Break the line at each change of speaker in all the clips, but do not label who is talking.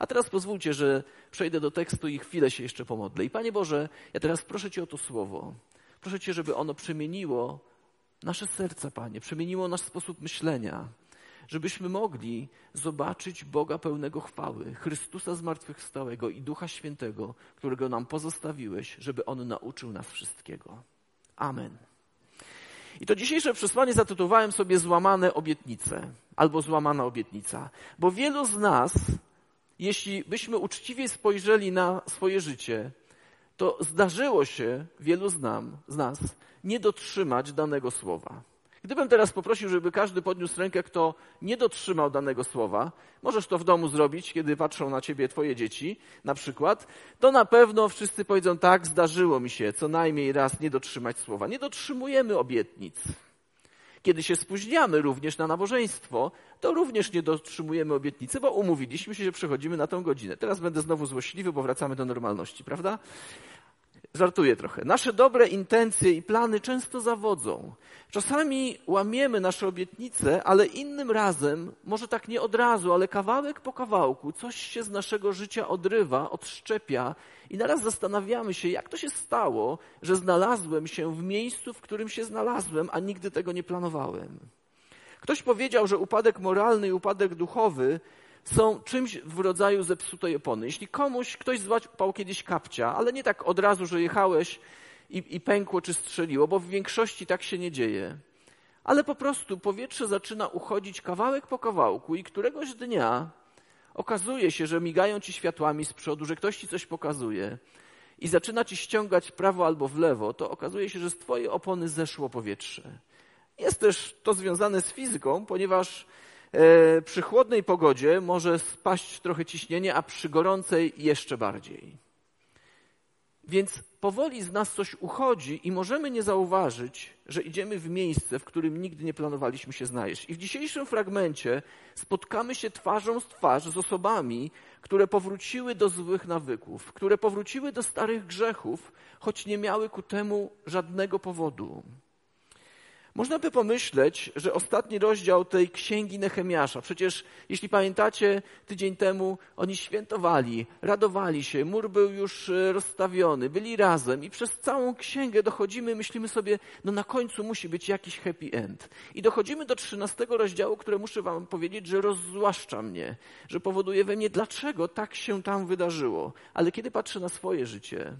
A teraz pozwólcie, że przejdę do tekstu i chwilę się jeszcze pomodlę. I Panie Boże, ja teraz proszę Cię o to słowo. Proszę Cię, żeby ono przemieniło nasze serca, Panie, przemieniło nasz sposób myślenia, żebyśmy mogli zobaczyć Boga pełnego chwały, Chrystusa zmartwychwstałego i Ducha Świętego, którego nam pozostawiłeś, żeby On nauczył nas wszystkiego. Amen. I to dzisiejsze przesłanie zatytułowałem sobie Złamane obietnice albo Złamana obietnica, bo wielu z nas, jeśli byśmy uczciwie spojrzeli na swoje życie, to zdarzyło się wielu z, nam, z nas nie dotrzymać danego słowa. Gdybym teraz poprosił, żeby każdy podniósł rękę, kto nie dotrzymał danego słowa, możesz to w domu zrobić, kiedy patrzą na ciebie twoje dzieci, na przykład, to na pewno wszyscy powiedzą tak, zdarzyło mi się co najmniej raz nie dotrzymać słowa. Nie dotrzymujemy obietnic. Kiedy się spóźniamy również na nabożeństwo, to również nie dotrzymujemy obietnicy, bo umówiliśmy się, że przechodzimy na tą godzinę. Teraz będę znowu złośliwy, bo wracamy do normalności, prawda? Żartuję trochę. Nasze dobre intencje i plany często zawodzą. Czasami łamiemy nasze obietnice, ale innym razem, może tak nie od razu, ale kawałek po kawałku, coś się z naszego życia odrywa, odszczepia i naraz zastanawiamy się, jak to się stało, że znalazłem się w miejscu, w którym się znalazłem, a nigdy tego nie planowałem. Ktoś powiedział, że upadek moralny i upadek duchowy są czymś w rodzaju zepsutej opony. Jeśli komuś ktoś złapał kiedyś kapcia, ale nie tak od razu, że jechałeś i, i pękło czy strzeliło, bo w większości tak się nie dzieje. Ale po prostu powietrze zaczyna uchodzić kawałek po kawałku i któregoś dnia okazuje się, że migają ci światłami z przodu, że ktoś ci coś pokazuje i zaczyna ci ściągać prawo albo w lewo, to okazuje się, że z twojej opony zeszło powietrze. Jest też to związane z fizyką, ponieważ przy chłodnej pogodzie może spaść trochę ciśnienie, a przy gorącej jeszcze bardziej. Więc powoli z nas coś uchodzi i możemy nie zauważyć, że idziemy w miejsce, w którym nigdy nie planowaliśmy się znaleźć. I w dzisiejszym fragmencie spotkamy się twarzą z twarz z osobami, które powróciły do złych nawyków, które powróciły do starych grzechów, choć nie miały ku temu żadnego powodu. Można by pomyśleć, że ostatni rozdział tej księgi Nehemiasza, przecież jeśli pamiętacie, tydzień temu oni świętowali, radowali się, mur był już e, rozstawiony, byli razem i przez całą księgę dochodzimy, myślimy sobie, no na końcu musi być jakiś happy end. I dochodzimy do trzynastego rozdziału, które muszę wam powiedzieć, że rozzłaszcza mnie, że powoduje we mnie, dlaczego tak się tam wydarzyło. Ale kiedy patrzę na swoje życie,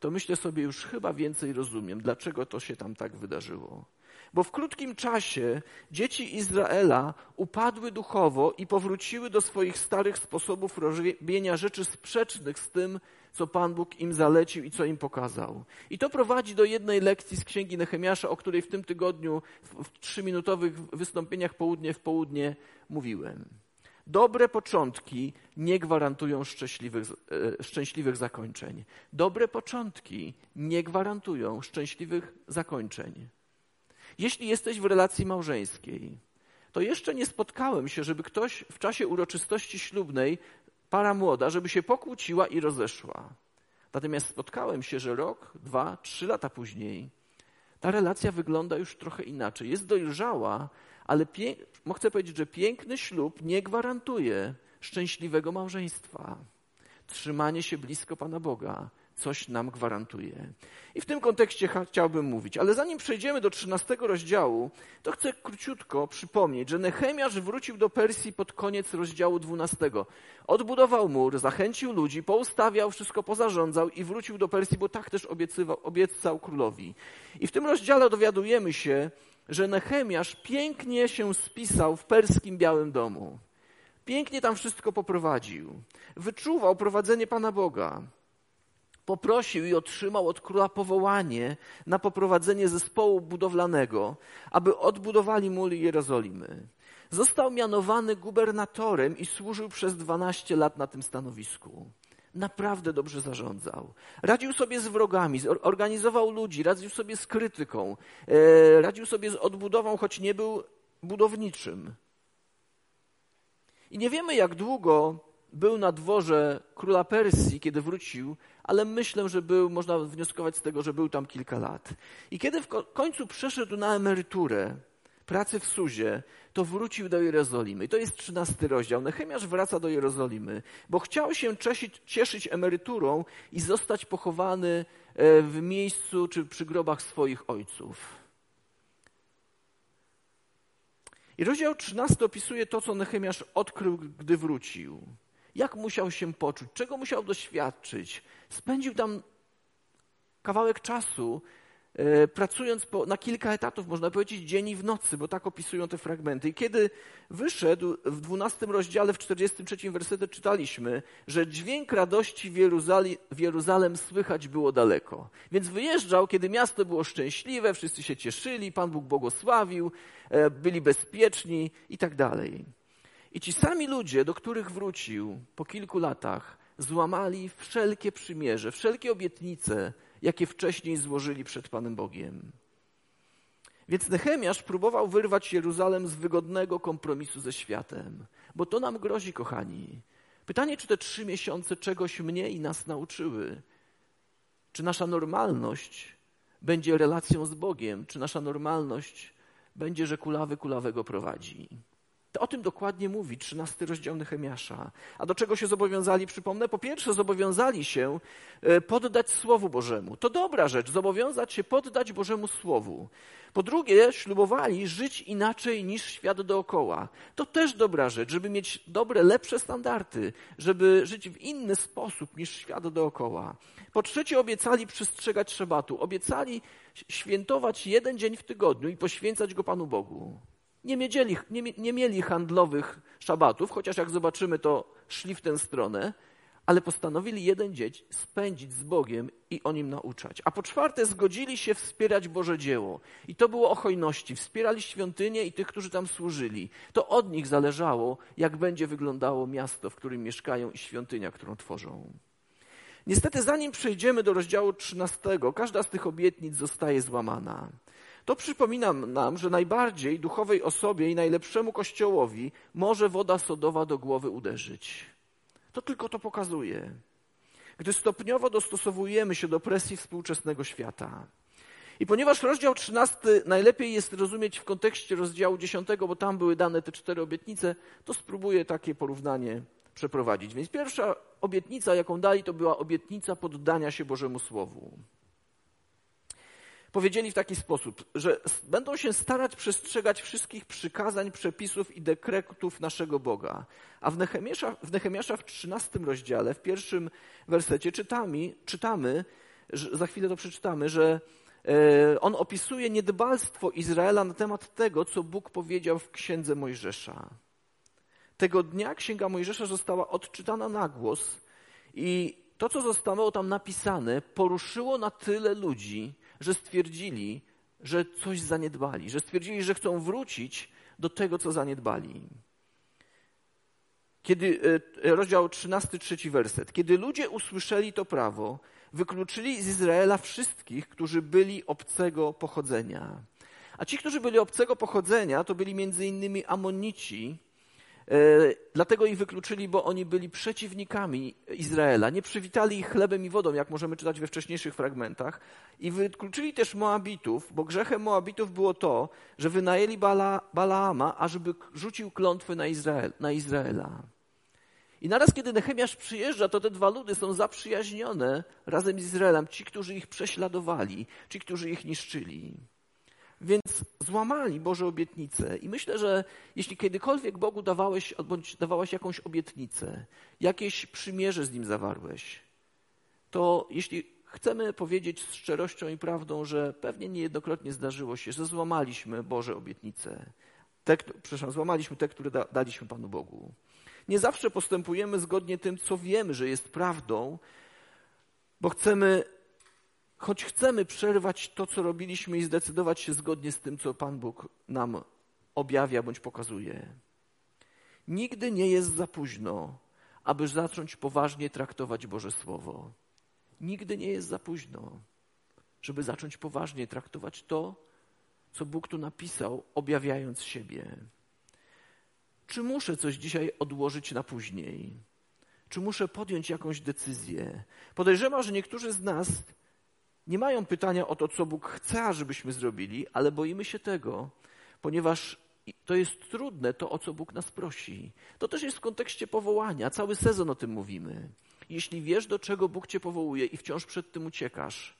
to myślę sobie już chyba więcej rozumiem, dlaczego to się tam tak wydarzyło. Bo w krótkim czasie dzieci Izraela upadły duchowo i powróciły do swoich starych sposobów robienia rzeczy sprzecznych z tym, co Pan Bóg im zalecił i co im pokazał. I to prowadzi do jednej lekcji z Księgi Nehemiasza, o której w tym tygodniu w trzyminutowych wystąpieniach południe w południe mówiłem. Dobre początki nie gwarantują szczęśliwych, e, szczęśliwych zakończeń. Dobre początki nie gwarantują szczęśliwych zakończeń. Jeśli jesteś w relacji małżeńskiej, to jeszcze nie spotkałem się, żeby ktoś w czasie uroczystości ślubnej, para młoda, żeby się pokłóciła i rozeszła. Natomiast spotkałem się, że rok, dwa, trzy lata później ta relacja wygląda już trochę inaczej. Jest dojrzała, ale chcę powiedzieć, że piękny ślub nie gwarantuje szczęśliwego małżeństwa. Trzymanie się blisko Pana Boga coś nam gwarantuje. I w tym kontekście chciałbym mówić. Ale zanim przejdziemy do 13 rozdziału, to chcę króciutko przypomnieć, że Nehemiasz wrócił do Persji pod koniec rozdziału 12. Odbudował mur, zachęcił ludzi, poustawiał, wszystko pozarządzał i wrócił do Persji, bo tak też obiecywał, obiecał królowi. I w tym rozdziale dowiadujemy się, że Nehemiasz pięknie się spisał w perskim Białym Domu. Pięknie tam wszystko poprowadził. Wyczuwał prowadzenie Pana Boga. Poprosił i otrzymał od króla powołanie na poprowadzenie zespołu budowlanego, aby odbudowali mury Jerozolimy. Został mianowany gubernatorem i służył przez 12 lat na tym stanowisku naprawdę dobrze zarządzał. Radził sobie z wrogami, organizował ludzi, radził sobie z krytyką, e, radził sobie z odbudową, choć nie był budowniczym. I nie wiemy, jak długo był na dworze króla Persji, kiedy wrócił, ale myślę, że był, można wnioskować z tego, że był tam kilka lat. I kiedy w końcu przeszedł na emeryturę, pracy w Suzie, to wrócił do Jerozolimy. I to jest trzynasty rozdział. Nehemiasz wraca do Jerozolimy, bo chciał się cieszyć, cieszyć emeryturą i zostać pochowany e, w miejscu czy przy grobach swoich ojców. I rozdział 13 opisuje to, co Nehemiasz odkrył, gdy wrócił. Jak musiał się poczuć, czego musiał doświadczyć. Spędził tam kawałek czasu, pracując po, na kilka etatów, można powiedzieć, dzień i w nocy, bo tak opisują te fragmenty. I kiedy wyszedł w 12 rozdziale, w 43 wersecie czytaliśmy, że dźwięk radości w, Jeruzali, w Jeruzalem słychać było daleko. Więc wyjeżdżał, kiedy miasto było szczęśliwe, wszyscy się cieszyli, Pan Bóg błogosławił, e, byli bezpieczni i tak dalej. I ci sami ludzie, do których wrócił po kilku latach, złamali wszelkie przymierze, wszelkie obietnice, jakie wcześniej złożyli przed Panem Bogiem. Więc Nehemiasz próbował wyrwać Jeruzalem z wygodnego kompromisu ze światem, bo to nam grozi, kochani. Pytanie, czy te trzy miesiące czegoś mnie i nas nauczyły? Czy nasza normalność będzie relacją z Bogiem? Czy nasza normalność będzie, że kulawy kulawego prowadzi? O tym dokładnie mówi 13 rozdział Nehemiasza. A do czego się zobowiązali? Przypomnę, po pierwsze zobowiązali się e, poddać Słowu Bożemu. To dobra rzecz, zobowiązać się poddać Bożemu Słowu. Po drugie, ślubowali żyć inaczej niż świat dookoła. To też dobra rzecz, żeby mieć dobre, lepsze standardy, żeby żyć w inny sposób niż świat dookoła. Po trzecie, obiecali przestrzegać szabatu. Obiecali świętować jeden dzień w tygodniu i poświęcać go Panu Bogu. Nie, mieli, nie, nie mieli handlowych szabatów, chociaż jak zobaczymy, to szli w tę stronę, ale postanowili jeden dzień spędzić z Bogiem i o nim nauczać. A po czwarte, zgodzili się wspierać Boże dzieło. I to było o hojności. Wspierali świątynię i tych, którzy tam służyli. To od nich zależało, jak będzie wyglądało miasto, w którym mieszkają i świątynia, którą tworzą. Niestety, zanim przejdziemy do rozdziału 13, każda z tych obietnic zostaje złamana. To przypomina nam, że najbardziej duchowej osobie i najlepszemu kościołowi może woda sodowa do głowy uderzyć. To tylko to pokazuje. Gdy stopniowo dostosowujemy się do presji współczesnego świata. I ponieważ rozdział 13 najlepiej jest rozumieć w kontekście rozdziału 10, bo tam były dane te cztery obietnice, to spróbuję takie porównanie przeprowadzić. Więc pierwsza obietnica, jaką dali, to była obietnica poddania się Bożemu Słowu powiedzieli w taki sposób, że będą się starać przestrzegać wszystkich przykazań, przepisów i dekretów naszego Boga. A w Nehemiasza w, Nehemiasza w 13 rozdziale, w pierwszym wersecie czytamy, czytamy że, za chwilę to przeczytamy, że e, on opisuje niedbalstwo Izraela na temat tego, co Bóg powiedział w księdze Mojżesza. Tego dnia księga Mojżesza została odczytana na głos i to, co zostało tam napisane, poruszyło na tyle ludzi, że stwierdzili, że coś zaniedbali, że stwierdzili, że chcą wrócić do tego, co zaniedbali. Kiedy, e, rozdział 13, trzeci werset. Kiedy ludzie usłyszeli to prawo, wykluczyli z Izraela wszystkich, którzy byli obcego pochodzenia. A ci, którzy byli obcego pochodzenia, to byli między innymi Amonici, dlatego ich wykluczyli, bo oni byli przeciwnikami Izraela. Nie przywitali ich chlebem i wodą, jak możemy czytać we wcześniejszych fragmentach. I wykluczyli też Moabitów, bo grzechem Moabitów było to, że wynajęli Bala, Balaama, ażeby rzucił klątwy na, Izrael, na Izraela. I naraz, kiedy Nehemiasz przyjeżdża, to te dwa ludy są zaprzyjaźnione razem z Izraelem. Ci, którzy ich prześladowali, ci, którzy ich niszczyli. Więc złamali Boże obietnice. I myślę, że jeśli kiedykolwiek Bogu dawałeś, bądź dawałaś jakąś obietnicę, jakieś przymierze z Nim zawarłeś, to jeśli chcemy powiedzieć z szczerością i prawdą, że pewnie niejednokrotnie zdarzyło się, że złamaliśmy Boże obietnice. Te, przepraszam, złamaliśmy te, które da, daliśmy Panu Bogu. Nie zawsze postępujemy zgodnie tym, co wiemy, że jest prawdą, bo chcemy choć chcemy przerwać to, co robiliśmy i zdecydować się zgodnie z tym, co Pan Bóg nam objawia bądź pokazuje. Nigdy nie jest za późno, aby zacząć poważnie traktować Boże Słowo. Nigdy nie jest za późno, żeby zacząć poważnie traktować to, co Bóg tu napisał, objawiając siebie. Czy muszę coś dzisiaj odłożyć na później? Czy muszę podjąć jakąś decyzję? Podejrzewam, że niektórzy z nas nie mają pytania o to, co Bóg chce, żebyśmy zrobili, ale boimy się tego, ponieważ to jest trudne, to o co Bóg nas prosi. To też jest w kontekście powołania. Cały sezon o tym mówimy. Jeśli wiesz, do czego Bóg cię powołuje i wciąż przed tym uciekasz,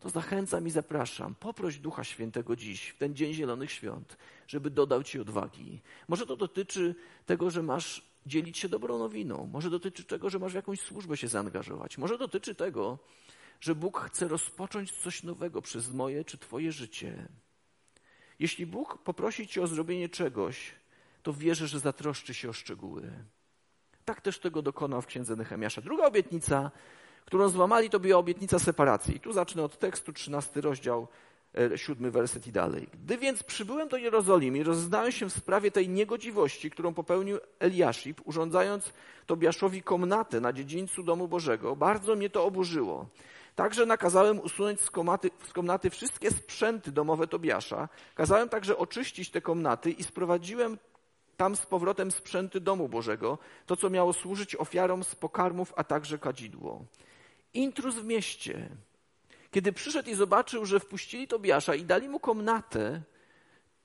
to zachęcam i zapraszam. Poproś Ducha Świętego dziś, w ten Dzień Zielonych Świąt, żeby dodał ci odwagi. Może to dotyczy tego, że masz dzielić się dobrą nowiną. Może dotyczy tego, że masz w jakąś służbę się zaangażować. Może dotyczy tego, że Bóg chce rozpocząć coś nowego przez moje czy Twoje życie. Jeśli Bóg poprosi Cię o zrobienie czegoś, to wierzę, że zatroszczy się o szczegóły. Tak też tego dokonał w księdze Nehemiasza. Druga obietnica, którą złamali, to była obietnica separacji. I tu zacznę od tekstu, 13 rozdział, e, siódmy werset i dalej. Gdy więc przybyłem do Jerozolimy i się w sprawie tej niegodziwości, którą popełnił Eliaszib, urządzając Tobiaszowi komnatę na dziedzińcu domu Bożego, bardzo mnie to oburzyło. Także nakazałem usunąć z komnaty, z komnaty wszystkie sprzęty domowe Tobiasza. Kazałem także oczyścić te komnaty i sprowadziłem tam z powrotem sprzęty domu Bożego, to co miało służyć ofiarom z pokarmów, a także kadzidło. Intruz w mieście. Kiedy przyszedł i zobaczył, że wpuścili Tobiasza i dali mu komnatę,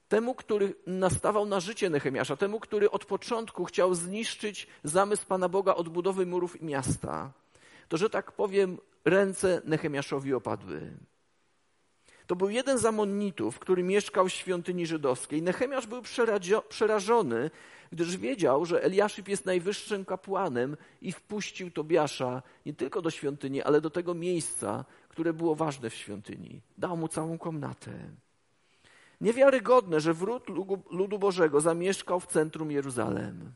temu, który nastawał na życie Nehemiasza, temu, który od początku chciał zniszczyć zamysł Pana Boga odbudowy murów i miasta, to, że tak powiem, ręce Nehemiaszowi opadły. To był jeden z amonitów, który mieszkał w świątyni żydowskiej. Nehemiasz był przerażony, gdyż wiedział, że Eliaszib jest najwyższym kapłanem i wpuścił Tobiasza nie tylko do świątyni, ale do tego miejsca, które było ważne w świątyni. Dał mu całą komnatę. Niewiarygodne, że wrót ludu Bożego zamieszkał w centrum Jeruzalem.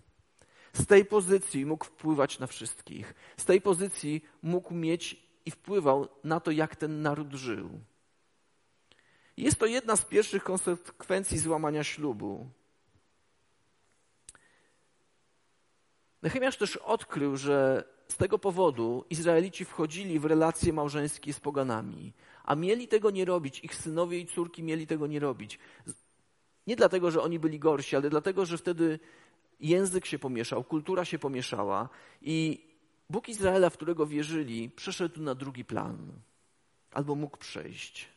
Z tej pozycji mógł wpływać na wszystkich. Z tej pozycji mógł mieć i wpływał na to, jak ten naród żył. Jest to jedna z pierwszych konsekwencji złamania ślubu. Nehemiasz też odkrył, że z tego powodu Izraelici wchodzili w relacje małżeńskie z poganami, a mieli tego nie robić, ich synowie i córki mieli tego nie robić. Nie dlatego, że oni byli gorsi, ale dlatego, że wtedy język się pomieszał, kultura się pomieszała i Bóg Izraela, w którego wierzyli, przeszedł na drugi plan, albo mógł przejść.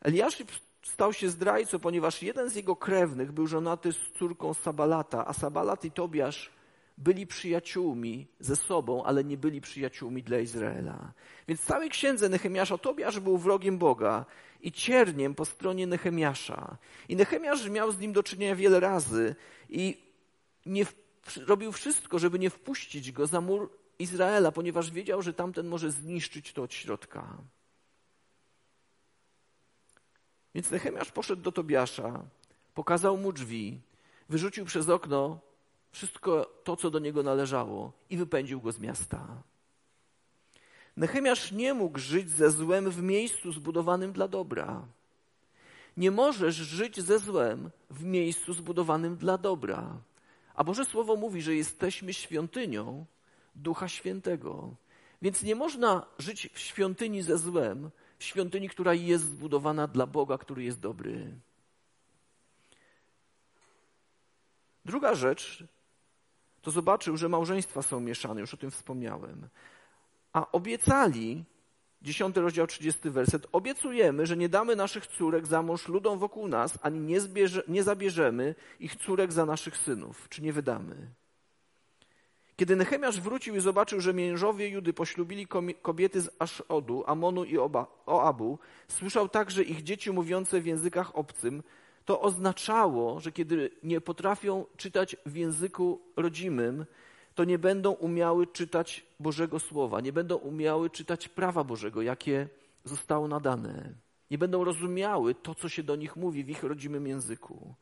Eliaszib stał się zdrajcą, ponieważ jeden z jego krewnych był żonaty z córką Sabalata, a Sabalat i Tobiasz byli przyjaciółmi ze sobą, ale nie byli przyjaciółmi dla Izraela. Więc w całej księdze Nehemiasza Tobiasz był wrogiem Boga i cierniem po stronie Nehemiasza. I Nehemiasz miał z nim do czynienia wiele razy i nie robił wszystko, żeby nie wpuścić go za mur Izraela, ponieważ wiedział, że tamten może zniszczyć to od środka. Więc Nehemiasz poszedł do Tobiasza, pokazał mu drzwi, wyrzucił przez okno wszystko to, co do niego należało i wypędził go z miasta. Nehemiasz nie mógł żyć ze złem w miejscu zbudowanym dla dobra. Nie możesz żyć ze złem w miejscu zbudowanym dla dobra. A Boże Słowo mówi, że jesteśmy świątynią Ducha Świętego. Więc nie można żyć w świątyni ze złem, w świątyni, która jest zbudowana dla Boga, który jest dobry. Druga rzecz to zobaczył, że małżeństwa są mieszane, już o tym wspomniałem. A obiecali, dziesiąty rozdział, trzydziesty werset, obiecujemy, że nie damy naszych córek za mąż ludom wokół nas, ani nie, zbierze, nie zabierzemy ich córek za naszych synów, czy nie wydamy. Kiedy Nehemiasz wrócił i zobaczył, że mężowie Judy poślubili kobiety z Aszodu, Amonu i Oabu, słyszał także ich dzieci mówiące w językach obcym, to oznaczało, że kiedy nie potrafią czytać w języku rodzimym, to nie będą umiały czytać Bożego Słowa, nie będą umiały czytać prawa Bożego, jakie zostało nadane. Nie będą rozumiały to, co się do nich mówi w ich rodzimym języku.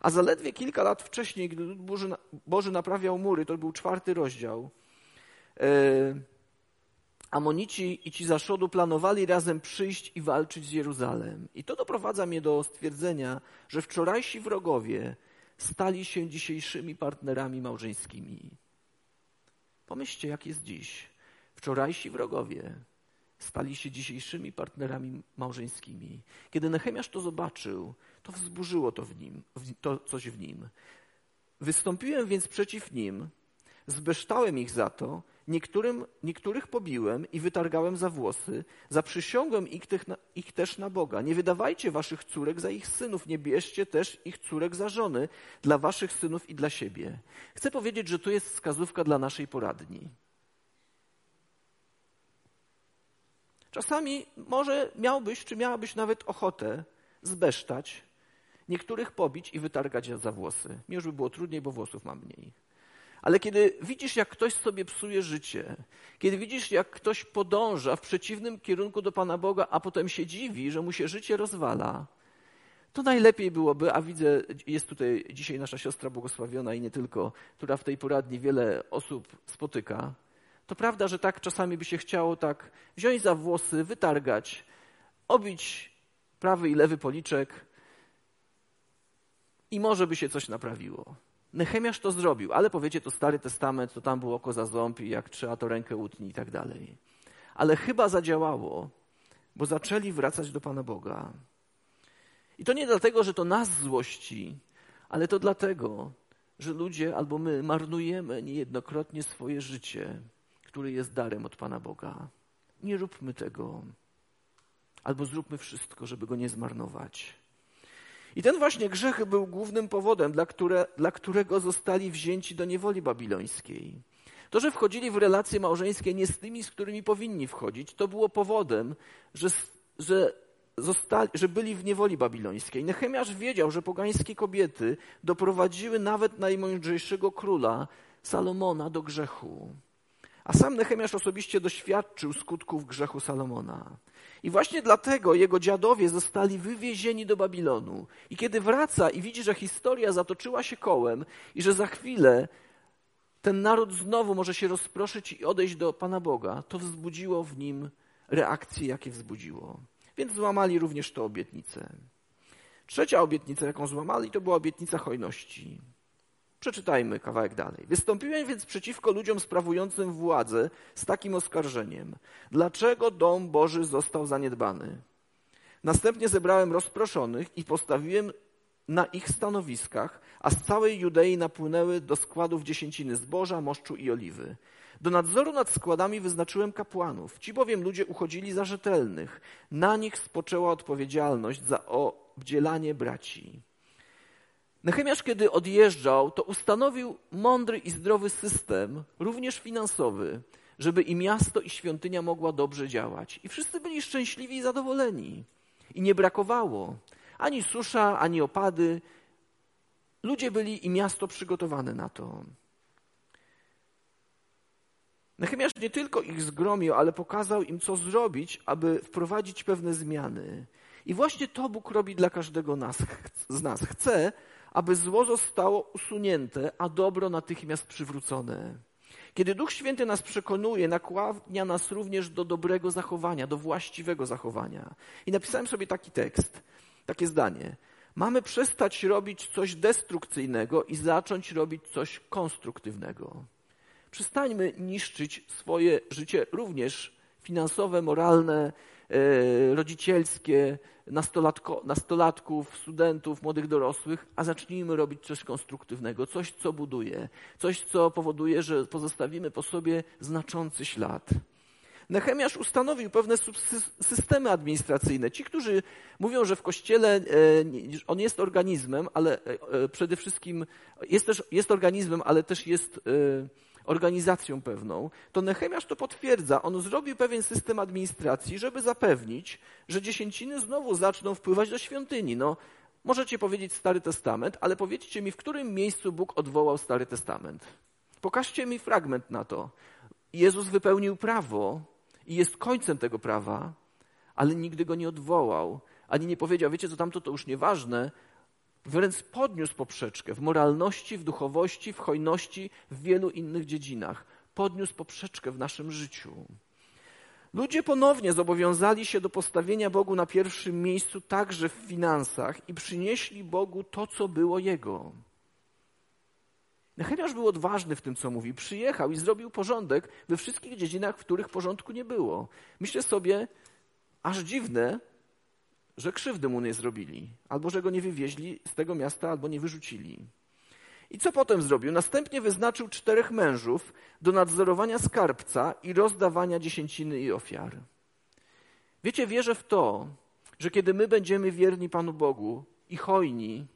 A zaledwie kilka lat wcześniej, gdy Boży, Boży naprawiał mury, to był czwarty rozdział, e, Amonici i ci zaszodu planowali razem przyjść i walczyć z Jeruzalem. I to doprowadza mnie do stwierdzenia, że wczorajsi wrogowie stali się dzisiejszymi partnerami małżeńskimi. Pomyślcie, jak jest dziś. Wczorajsi wrogowie stali się dzisiejszymi partnerami małżeńskimi. Kiedy Nehemiasz to zobaczył, to wzburzyło to, w nim, to coś w nim. Wystąpiłem więc przeciw nim, zbeształem ich za to Niektórym, niektórych pobiłem i wytargałem za włosy, zaprzysiągłem ich, tych, ich też na Boga. Nie wydawajcie waszych córek za ich synów, nie bierzcie też ich córek za żony dla waszych synów i dla siebie. Chcę powiedzieć, że tu jest wskazówka dla naszej poradni. Czasami może miałbyś, czy miałabyś nawet ochotę zbesztać, niektórych pobić i wytargać za włosy. Mi już by było trudniej, bo włosów mam mniej. Ale kiedy widzisz, jak ktoś sobie psuje życie, kiedy widzisz, jak ktoś podąża w przeciwnym kierunku do Pana Boga, a potem się dziwi, że mu się życie rozwala, to najlepiej byłoby, a widzę, jest tutaj dzisiaj nasza siostra błogosławiona i nie tylko, która w tej poradni wiele osób spotyka. To prawda, że tak czasami by się chciało tak wziąć za włosy, wytargać, obić prawy i lewy policzek i może by się coś naprawiło. Nechemiasz to zrobił, ale powiecie, to Stary Testament, to tam było oko za ząb i jak trzeba, to rękę utnij i tak dalej. Ale chyba zadziałało, bo zaczęli wracać do Pana Boga. I to nie dlatego, że to nas złości, ale to dlatego, że ludzie albo my marnujemy niejednokrotnie swoje życie, które jest darem od Pana Boga. Nie róbmy tego. Albo zróbmy wszystko, żeby go nie zmarnować. I ten właśnie grzech był głównym powodem, dla, które, dla którego zostali wzięci do niewoli babilońskiej. To, że wchodzili w relacje małżeńskie nie z tymi, z którymi powinni wchodzić, to było powodem, że, że, zostali, że byli w niewoli babilońskiej. Nechemiasz wiedział, że pogańskie kobiety doprowadziły nawet najmądrzejszego króla Salomona do grzechu. A sam Nechemiasz osobiście doświadczył skutków grzechu Salomona. I właśnie dlatego jego dziadowie zostali wywiezieni do Babilonu. I kiedy wraca i widzi, że historia zatoczyła się kołem i że za chwilę ten naród znowu może się rozproszyć i odejść do Pana Boga, to wzbudziło w nim reakcje, jakie wzbudziło. Więc złamali również tę obietnicę. Trzecia obietnica, jaką złamali, to była obietnica hojności. Przeczytajmy kawałek dalej. Wystąpiłem więc przeciwko ludziom sprawującym władzę z takim oskarżeniem. Dlaczego dom Boży został zaniedbany? Następnie zebrałem rozproszonych i postawiłem na ich stanowiskach, a z całej Judei napłynęły do składów dziesięciny zboża, moszczu i oliwy. Do nadzoru nad składami wyznaczyłem kapłanów. Ci bowiem ludzie uchodzili za rzetelnych. Na nich spoczęła odpowiedzialność za obdzielanie braci. Nechemiasz, kiedy odjeżdżał, to ustanowił mądry i zdrowy system, również finansowy, żeby i miasto, i świątynia mogła dobrze działać. I wszyscy byli szczęśliwi i zadowoleni. I nie brakowało ani susza, ani opady. Ludzie byli i miasto przygotowane na to. Nechemiasz nie tylko ich zgromił, ale pokazał im, co zrobić, aby wprowadzić pewne zmiany. I właśnie to Bóg robi dla każdego nas, z nas. Chce, aby zło zostało usunięte, a dobro natychmiast przywrócone. Kiedy Duch Święty nas przekonuje, nakłania nas również do dobrego zachowania, do właściwego zachowania. I napisałem sobie taki tekst, takie zdanie. Mamy przestać robić coś destrukcyjnego i zacząć robić coś konstruktywnego. Przestańmy niszczyć swoje życie również finansowe, moralne, E, rodzicielskie nastolatków, studentów, młodych dorosłych, a zacznijmy robić coś konstruktywnego, coś, co buduje, coś, co powoduje, że pozostawimy po sobie znaczący ślad. Nechemiasz ustanowił pewne systemy administracyjne. Ci, którzy mówią, że w kościele e, on jest organizmem, ale e, przede wszystkim jest też jest organizmem, ale też jest organizacją pewną, to Nechemiasz to potwierdza. On zrobił pewien system administracji, żeby zapewnić, że dziesięciny znowu zaczną wpływać do świątyni. No, możecie powiedzieć Stary Testament, ale powiedzcie mi, w którym miejscu Bóg odwołał Stary Testament. Pokażcie mi fragment na to. Jezus wypełnił prawo i jest końcem tego prawa, ale nigdy go nie odwołał, ani nie powiedział, wiecie co tamto to już nieważne, wręcz podniósł poprzeczkę w moralności, w duchowości, w hojności, w wielu innych dziedzinach. Podniósł poprzeczkę w naszym życiu. Ludzie ponownie zobowiązali się do postawienia Bogu na pierwszym miejscu także w finansach i przynieśli Bogu to, co było Jego. Nechemiasz był odważny w tym, co mówi. Przyjechał i zrobił porządek we wszystkich dziedzinach, w których porządku nie było. Myślę sobie, aż dziwne, że krzywdy mu nie zrobili, albo że go nie wywieźli z tego miasta, albo nie wyrzucili. I co potem zrobił? Następnie wyznaczył czterech mężów do nadzorowania skarbca i rozdawania dziesięciny i ofiar. Wiecie, wierzę w to, że kiedy my będziemy wierni Panu Bogu i hojni,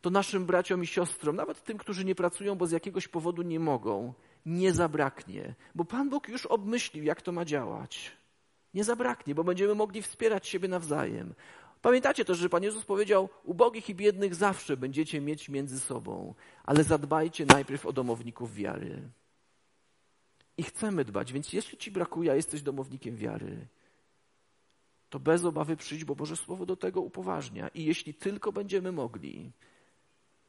to naszym braciom i siostrom, nawet tym, którzy nie pracują, bo z jakiegoś powodu nie mogą, nie zabraknie, bo Pan Bóg już obmyślił, jak to ma działać. Nie zabraknie, bo będziemy mogli wspierać siebie nawzajem. Pamiętacie też, że Pan Jezus powiedział: Ubogich i biednych zawsze będziecie mieć między sobą, ale zadbajcie najpierw o domowników wiary. I chcemy dbać, więc jeśli Ci brakuje, a jesteś domownikiem wiary, to bez obawy przyjdź, bo Boże Słowo do tego upoważnia. I jeśli tylko będziemy mogli,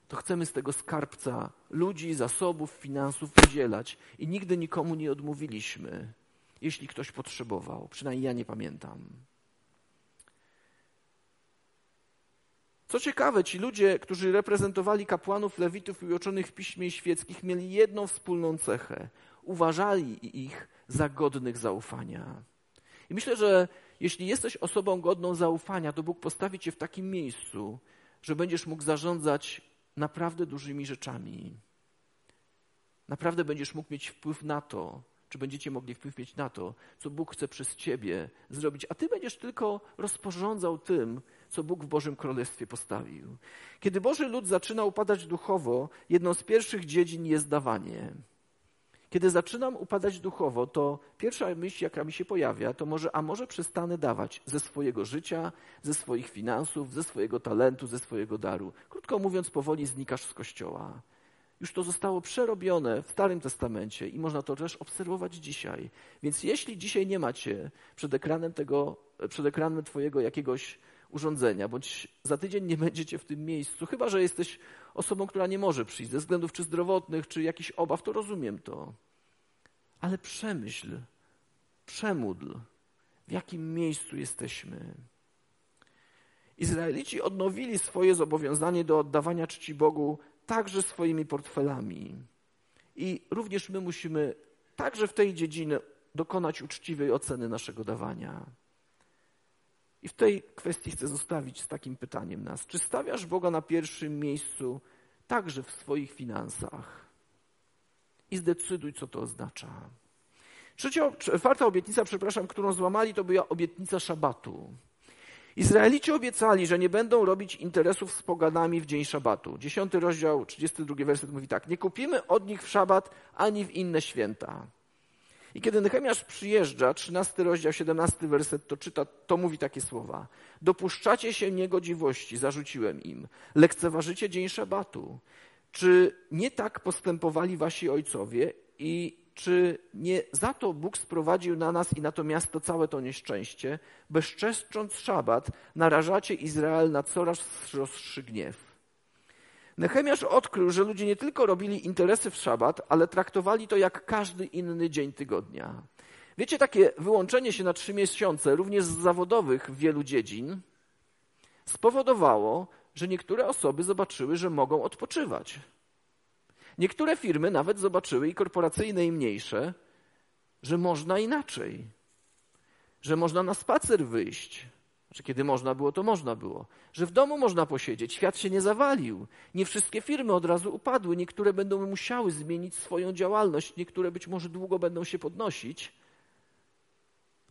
to chcemy z tego skarbca ludzi, zasobów, finansów udzielać i nigdy nikomu nie odmówiliśmy, jeśli ktoś potrzebował. Przynajmniej ja nie pamiętam. Co ciekawe, ci ludzie, którzy reprezentowali kapłanów, lewitów i uczonych w piśmie świeckich, mieli jedną wspólną cechę. Uważali ich za godnych zaufania. I myślę, że jeśli jesteś osobą godną zaufania, to Bóg postawi cię w takim miejscu, że będziesz mógł zarządzać naprawdę dużymi rzeczami. Naprawdę będziesz mógł mieć wpływ na to, czy będziecie mogli wpływ mieć na to, co Bóg chce przez ciebie zrobić, a ty będziesz tylko rozporządzał tym, co Bóg w Bożym Królestwie postawił. Kiedy Boży lud zaczyna upadać duchowo, jedną z pierwszych dziedzin jest dawanie. Kiedy zaczynam upadać duchowo, to pierwsza myśl, jaka mi się pojawia, to może, a może przestanę dawać ze swojego życia, ze swoich finansów, ze swojego talentu, ze swojego daru. Krótko mówiąc, powoli znikasz z kościoła. Już to zostało przerobione w Starym Testamencie i można to też obserwować dzisiaj. Więc jeśli dzisiaj nie macie przed ekranem tego, przed ekranem twojego jakiegoś urządzenia, bądź za tydzień nie będziecie w tym miejscu, chyba że jesteś osobą, która nie może przyjść ze względów czy zdrowotnych, czy jakichś obaw, to rozumiem to. Ale przemyśl, przemódl, w jakim miejscu jesteśmy. Izraelici odnowili swoje zobowiązanie do oddawania czci Bogu także swoimi portfelami. I również my musimy także w tej dziedzinie dokonać uczciwej oceny naszego dawania. I w tej kwestii chcę zostawić z takim pytaniem nas. Czy stawiasz Boga na pierwszym miejscu także w swoich finansach? I zdecyduj, co to oznacza. Trzecia, czwarta obietnica, przepraszam, którą złamali, to była obietnica szabatu. Izraelici obiecali, że nie będą robić interesów z poganami w dzień szabatu. Dziesiąty rozdział, 32 werset mówi tak. Nie kupimy od nich w szabat ani w inne święta. I kiedy Nehemiasz przyjeżdża, 13 rozdział, 17 werset, to czyta, to mówi takie słowa. Dopuszczacie się niegodziwości, zarzuciłem im. Lekceważycie dzień szabatu. Czy nie tak postępowali wasi ojcowie i czy nie za to Bóg sprowadził na nas i na to miasto całe to nieszczęście? Bezczeszcząc szabat, narażacie Izrael na coraz rozszy gniew. Nechemiasz odkrył, że ludzie nie tylko robili interesy w szabat, ale traktowali to jak każdy inny dzień tygodnia. Wiecie, takie wyłączenie się na trzy miesiące, również z zawodowych wielu dziedzin, spowodowało, że niektóre osoby zobaczyły, że mogą odpoczywać. Niektóre firmy nawet zobaczyły, i korporacyjne, i mniejsze, że można inaczej, że można na spacer wyjść, że kiedy można było, to można było, że w domu można posiedzieć, świat się nie zawalił. Nie wszystkie firmy od razu upadły, niektóre będą musiały zmienić swoją działalność, niektóre być może długo będą się podnosić,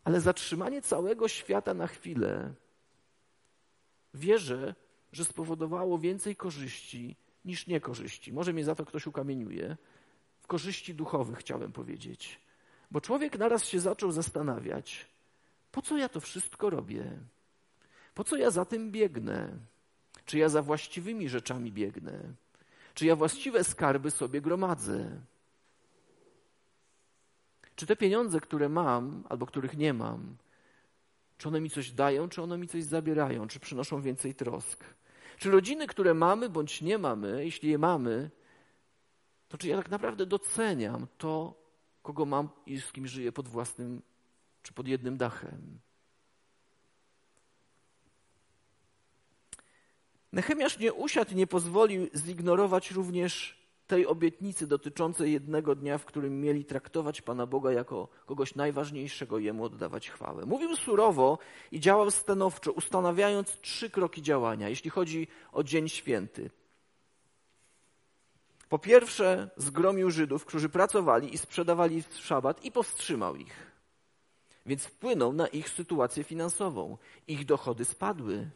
ale zatrzymanie całego świata na chwilę. Wierzę, że spowodowało więcej korzyści niż niekorzyści. Może mnie za to ktoś ukamieniuje. W korzyści duchowych chciałem powiedzieć. Bo człowiek naraz się zaczął zastanawiać, po co ja to wszystko robię? Po co ja za tym biegnę? Czy ja za właściwymi rzeczami biegnę? Czy ja właściwe skarby sobie gromadzę? Czy te pieniądze, które mam albo których nie mam, czy one mi coś dają, czy one mi coś zabierają, czy przynoszą więcej trosk? Czy rodziny, które mamy bądź nie mamy, jeśli je mamy, to czy ja tak naprawdę doceniam to, kogo mam i z kim żyję pod własnym czy pod jednym dachem? Nechemiasz nie usiadł i nie pozwolił zignorować również tej obietnicy dotyczącej jednego dnia, w którym mieli traktować Pana Boga jako kogoś najważniejszego, Jemu oddawać chwałę. Mówił surowo i działał stanowczo, ustanawiając trzy kroki działania, jeśli chodzi o Dzień Święty. Po pierwsze, zgromił Żydów, którzy pracowali i sprzedawali w szabat i powstrzymał ich. Więc wpłynął na ich sytuację finansową. Ich dochody spadły.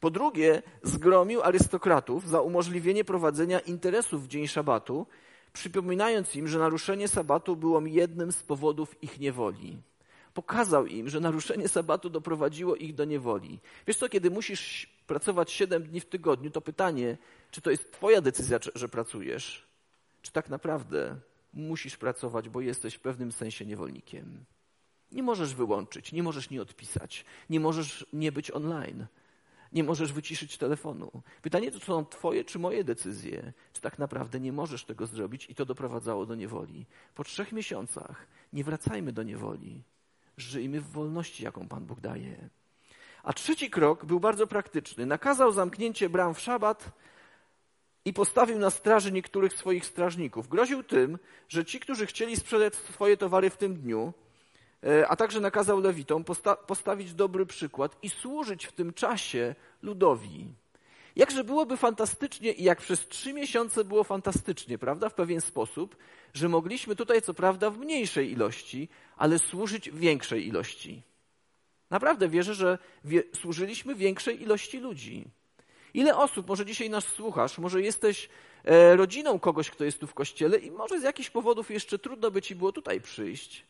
Po drugie, zgromił arystokratów za umożliwienie prowadzenia interesów w dzień szabatu, przypominając im, że naruszenie sabatu było jednym z powodów ich niewoli. Pokazał im, że naruszenie sabatu doprowadziło ich do niewoli. Wiesz co, kiedy musisz pracować 7 dni w tygodniu, to pytanie, czy to jest Twoja decyzja, że pracujesz, czy tak naprawdę musisz pracować, bo jesteś w pewnym sensie niewolnikiem. Nie możesz wyłączyć, nie możesz nie odpisać, nie możesz nie być online, nie możesz wyciszyć telefonu. Pytanie to są Twoje czy moje decyzje, czy tak naprawdę nie możesz tego zrobić i to doprowadzało do niewoli. Po trzech miesiącach nie wracajmy do niewoli. Żyjmy w wolności, jaką Pan Bóg daje. A trzeci krok był bardzo praktyczny. Nakazał zamknięcie bram w szabat i postawił na straży niektórych swoich strażników. Groził tym, że ci, którzy chcieli sprzedać swoje towary w tym dniu, a także nakazał lewitom posta postawić dobry przykład i służyć w tym czasie ludowi. Jakże byłoby fantastycznie i jak przez trzy miesiące było fantastycznie, prawda? W pewien sposób, że mogliśmy tutaj, co prawda, w mniejszej ilości, ale służyć w większej ilości. Naprawdę wierzę, że wie, służyliśmy większej ilości ludzi. Ile osób, może dzisiaj nas słuchasz, może jesteś e, rodziną kogoś, kto jest tu w kościele i może z jakichś powodów jeszcze trudno by ci było tutaj przyjść,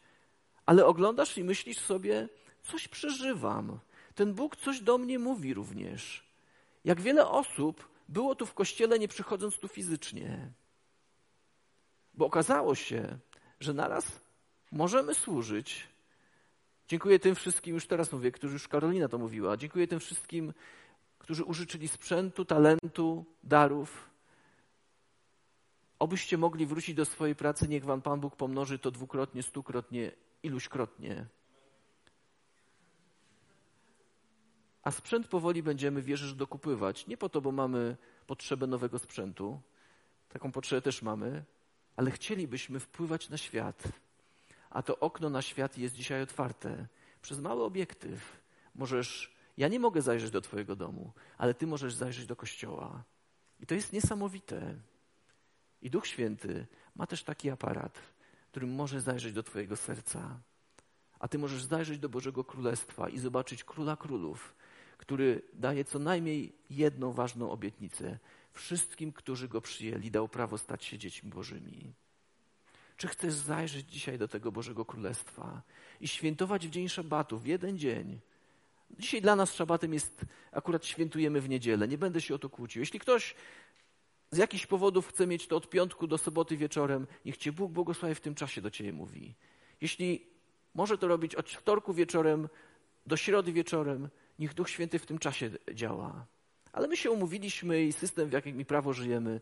ale oglądasz i myślisz sobie, coś przeżywam. Ten Bóg coś do mnie mówi również. Jak wiele osób było tu w kościele, nie przychodząc tu fizycznie. Bo okazało się, że naraz możemy służyć. Dziękuję tym wszystkim, już teraz mówię, którzy już Karolina to mówiła. Dziękuję tym wszystkim, którzy użyczyli sprzętu, talentu, darów. Obyście mogli wrócić do swojej pracy, niech Wam Pan Bóg pomnoży to dwukrotnie, stukrotnie, iluśkrotnie. A sprzęt powoli będziemy, wierzysz, dokupywać. Nie po to, bo mamy potrzebę nowego sprzętu. Taką potrzebę też mamy, ale chcielibyśmy wpływać na świat. A to okno na świat jest dzisiaj otwarte. Przez mały obiektyw możesz. Ja nie mogę zajrzeć do Twojego domu, ale Ty możesz zajrzeć do kościoła. I to jest niesamowite. I Duch Święty ma też taki aparat, którym może zajrzeć do Twojego serca. A Ty możesz zajrzeć do Bożego Królestwa i zobaczyć Króla Królów, który daje co najmniej jedną ważną obietnicę. Wszystkim, którzy go przyjęli, dał prawo stać się dziećmi Bożymi. Czy chcesz zajrzeć dzisiaj do tego Bożego Królestwa i świętować w dzień szabatu, w jeden dzień? Dzisiaj dla nas szabatem jest, akurat świętujemy w niedzielę, nie będę się o to kłócił. Jeśli ktoś z jakichś powodów chce mieć to od piątku do soboty wieczorem, niech Cię Bóg błogosławi w tym czasie do Ciebie mówi. Jeśli może to robić od wtorku wieczorem do środy wieczorem, niech Duch Święty w tym czasie działa. Ale my się umówiliśmy i system, w jakim mi prawo żyjemy,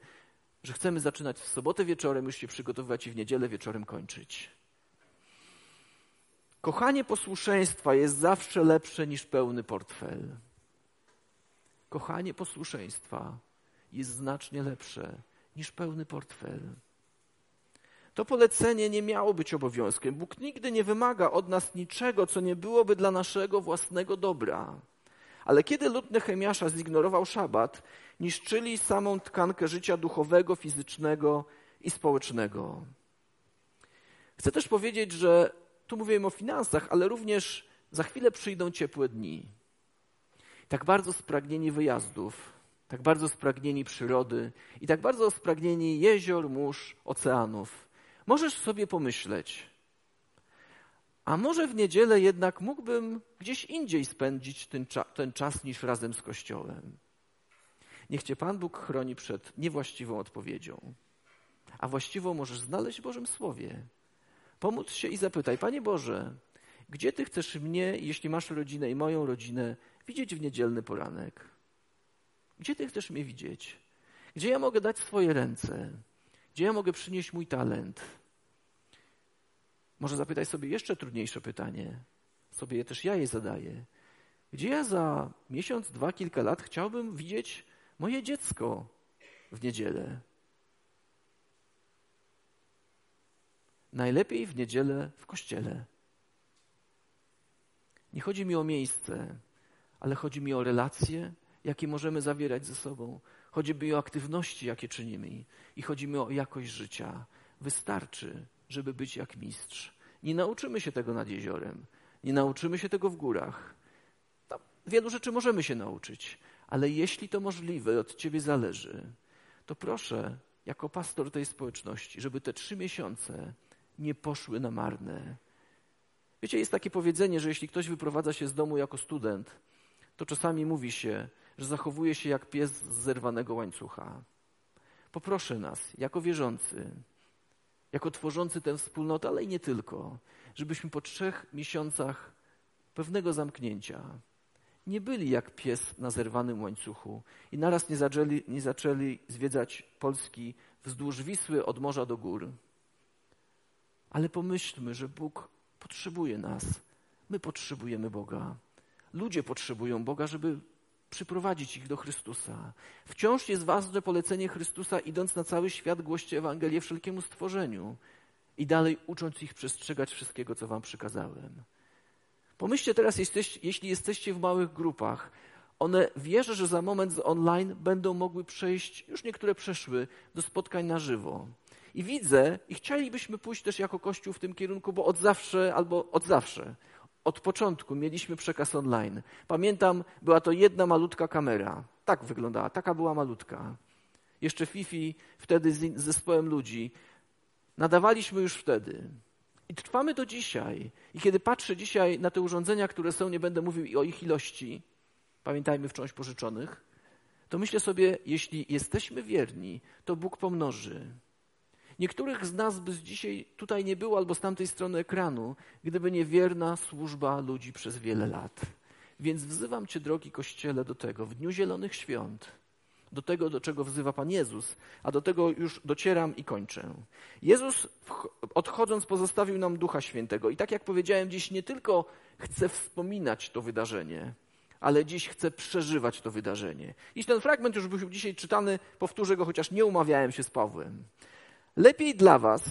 że chcemy zaczynać w sobotę wieczorem, już się przygotowywać i w niedzielę wieczorem kończyć. Kochanie posłuszeństwa jest zawsze lepsze niż pełny portfel. Kochanie posłuszeństwa jest znacznie lepsze niż pełny portfel. To polecenie nie miało być obowiązkiem. Bóg nigdy nie wymaga od nas niczego, co nie byłoby dla naszego własnego dobra. Ale kiedy lud Nehemiasza zignorował szabat, niszczyli samą tkankę życia duchowego, fizycznego i społecznego. Chcę też powiedzieć, że tu mówiłem o finansach, ale również za chwilę przyjdą ciepłe dni. Tak bardzo spragnieni wyjazdów, tak bardzo spragnieni przyrody i tak bardzo spragnieni jezior, mórz, oceanów. Możesz sobie pomyśleć, a może w niedzielę jednak mógłbym gdzieś indziej spędzić ten, cza ten czas niż razem z Kościołem. Niech Cię Pan Bóg chroni przed niewłaściwą odpowiedzią. A właściwą możesz znaleźć w Bożym Słowie. Pomóc się i zapytaj, Panie Boże, gdzie Ty chcesz mnie, jeśli masz rodzinę i moją rodzinę, widzieć w niedzielny poranek? Gdzie Ty chcesz mnie widzieć? Gdzie ja mogę dać swoje ręce? Gdzie ja mogę przynieść mój talent? Może zapytaj sobie jeszcze trudniejsze pytanie. Sobie też ja je zadaję. Gdzie ja za miesiąc, dwa, kilka lat chciałbym widzieć moje dziecko w niedzielę? Najlepiej w niedzielę w kościele. Nie chodzi mi o miejsce, ale chodzi mi o relacje, jakie możemy zawierać ze sobą. Chodzi mi o aktywności, jakie czynimy i chodzi mi o jakość życia. Wystarczy, żeby być jak mistrz. Nie nauczymy się tego nad jeziorem, nie nauczymy się tego w górach. Tam wielu rzeczy możemy się nauczyć, ale jeśli to możliwe, od Ciebie zależy, to proszę, jako pastor tej społeczności, żeby te trzy miesiące nie poszły na marne. Wiecie, jest takie powiedzenie, że jeśli ktoś wyprowadza się z domu jako student, to czasami mówi się, że zachowuje się jak pies z zerwanego łańcucha. Poproszę nas, jako wierzący, jako tworzący tę wspólnotę, ale i nie tylko, żebyśmy po trzech miesiącach pewnego zamknięcia nie byli jak pies na zerwanym łańcuchu i naraz nie zaczęli, nie zaczęli zwiedzać Polski wzdłuż Wisły od morza do gór. Ale pomyślmy, że Bóg potrzebuje nas. My potrzebujemy Boga. Ludzie potrzebują Boga, żeby przyprowadzić ich do Chrystusa. Wciąż jest ważne polecenie Chrystusa, idąc na cały świat, głoście Ewangelię wszelkiemu stworzeniu i dalej ucząc ich przestrzegać wszystkiego, co wam przykazałem. Pomyślcie teraz, jeśli jesteście w małych grupach, one wierzę, że za moment z online będą mogły przejść, już niektóre przeszły, do spotkań na żywo. I widzę, i chcielibyśmy pójść też jako Kościół w tym kierunku, bo od zawsze, albo od zawsze, od początku mieliśmy przekaz online. Pamiętam, była to jedna malutka kamera. Tak wyglądała, taka była malutka. Jeszcze Fifi wtedy z zespołem ludzi. Nadawaliśmy już wtedy. I trwamy do dzisiaj. I kiedy patrzę dzisiaj na te urządzenia, które są, nie będę mówił o ich ilości, pamiętajmy wciąż pożyczonych, to myślę sobie, jeśli jesteśmy wierni, to Bóg pomnoży. Niektórych z nas by dzisiaj tutaj nie było albo z tamtej strony ekranu, gdyby nie wierna służba ludzi przez wiele lat. Więc wzywam Cię, drogi Kościele, do tego w Dniu Zielonych Świąt, do tego, do czego wzywa Pan Jezus, a do tego już docieram i kończę. Jezus, odchodząc, pozostawił nam Ducha Świętego. I tak jak powiedziałem, dziś nie tylko chcę wspominać to wydarzenie, ale dziś chcę przeżywać to wydarzenie. Jeśli ten fragment już był dzisiaj czytany, powtórzę go, chociaż nie umawiałem się z Pawłem. Lepiej dla was,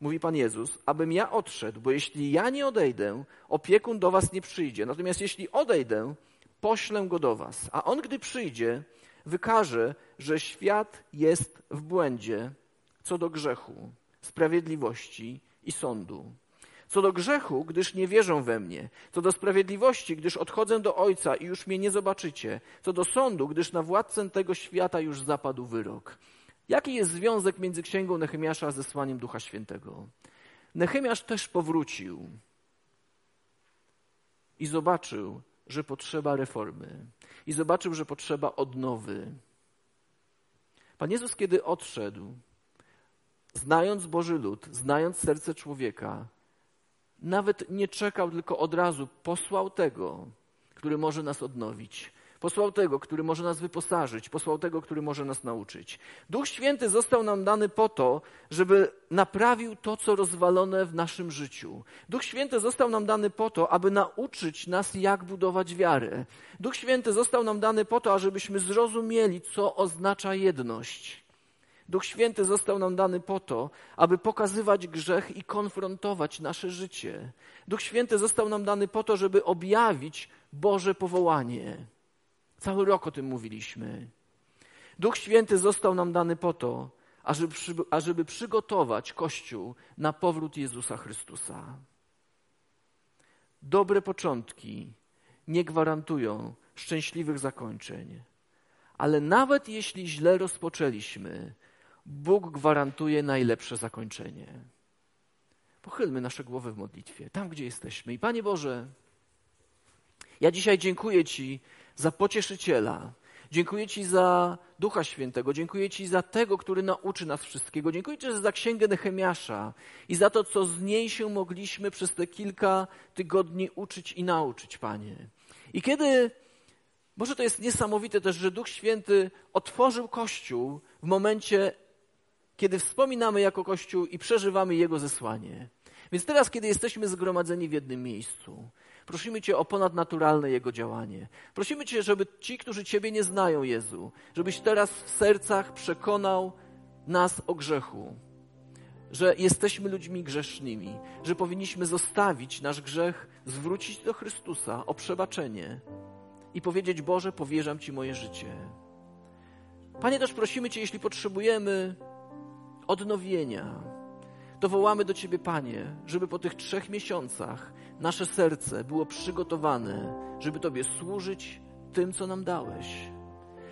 mówi Pan Jezus, abym ja odszedł, bo jeśli ja nie odejdę, opiekun do was nie przyjdzie. Natomiast jeśli odejdę, poślę go do was. A on, gdy przyjdzie, wykaże, że świat jest w błędzie co do grzechu, sprawiedliwości i sądu. Co do grzechu, gdyż nie wierzą we mnie. Co do sprawiedliwości, gdyż odchodzę do Ojca i już mnie nie zobaczycie. Co do sądu, gdyż na władcę tego świata już zapadł wyrok. Jaki jest związek między księgą Nehemiasza a zesłaniem Ducha Świętego? Nehemiasz też powrócił i zobaczył, że potrzeba reformy, i zobaczył, że potrzeba odnowy. Pan Jezus, kiedy odszedł, znając Boży lud, znając serce człowieka, nawet nie czekał, tylko od razu posłał tego, który może nas odnowić. Posłał tego, który może nas wyposażyć, posłał tego, który może nas nauczyć. Duch Święty został nam dany po to, żeby naprawił to, co rozwalone w naszym życiu. Duch Święty został nam dany po to, aby nauczyć nas, jak budować wiarę. Duch Święty został nam dany po to, ażebyśmy zrozumieli, co oznacza jedność. Duch Święty został nam dany po to, aby pokazywać grzech i konfrontować nasze życie. Duch Święty został nam dany po to, żeby objawić Boże powołanie. Cały rok o tym mówiliśmy. Duch Święty został nam dany po to, ażeby, ażeby przygotować Kościół na powrót Jezusa Chrystusa. Dobre początki nie gwarantują szczęśliwych zakończeń, ale nawet jeśli źle rozpoczęliśmy, Bóg gwarantuje najlepsze zakończenie. Pochylmy nasze głowy w modlitwie, tam gdzie jesteśmy. I Panie Boże, ja dzisiaj dziękuję Ci za pocieszyciela. Dziękuję Ci za Ducha Świętego. Dziękuję Ci za tego, który nauczy nas wszystkiego. Dziękuję Ci za księgę Nehemiasza i za to, co z niej się mogliśmy przez te kilka tygodni uczyć i nauczyć, Panie. I kiedy, może to jest niesamowite też, że Duch Święty otworzył Kościół w momencie, kiedy wspominamy jako Kościół i przeżywamy Jego zesłanie. Więc teraz, kiedy jesteśmy zgromadzeni w jednym miejscu, Prosimy Cię o ponadnaturalne Jego działanie. Prosimy Cię, żeby ci, którzy Ciebie nie znają, Jezu, żebyś teraz w sercach przekonał nas o grzechu, że jesteśmy ludźmi grzesznymi, że powinniśmy zostawić nasz grzech, zwrócić do Chrystusa o przebaczenie i powiedzieć: Boże, powierzam Ci moje życie. Panie, też prosimy Cię, jeśli potrzebujemy odnowienia, to wołamy do Ciebie, Panie, żeby po tych trzech miesiącach nasze serce było przygotowane, żeby Tobie służyć tym, co nam dałeś.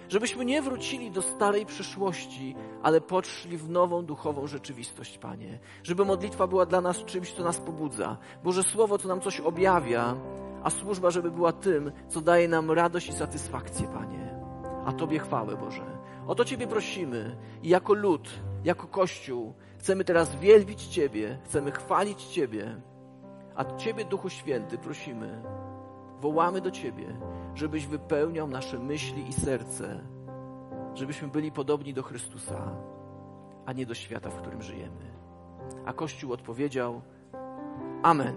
Żebyśmy nie wrócili do starej przyszłości, ale poszli w nową duchową rzeczywistość, Panie. Żeby modlitwa była dla nas czymś, co nas pobudza. Boże Słowo, co nam coś objawia, a służba, żeby była tym, co daje nam radość i satysfakcję, Panie. A Tobie chwałę, Boże. O to Ciebie prosimy i jako lud, jako Kościół chcemy teraz wielbić Ciebie, chcemy chwalić Ciebie, a Ciebie, Duchu Święty, prosimy, wołamy do Ciebie, żebyś wypełniał nasze myśli i serce, żebyśmy byli podobni do Chrystusa, a nie do świata, w którym żyjemy. A Kościół odpowiedział: Amen.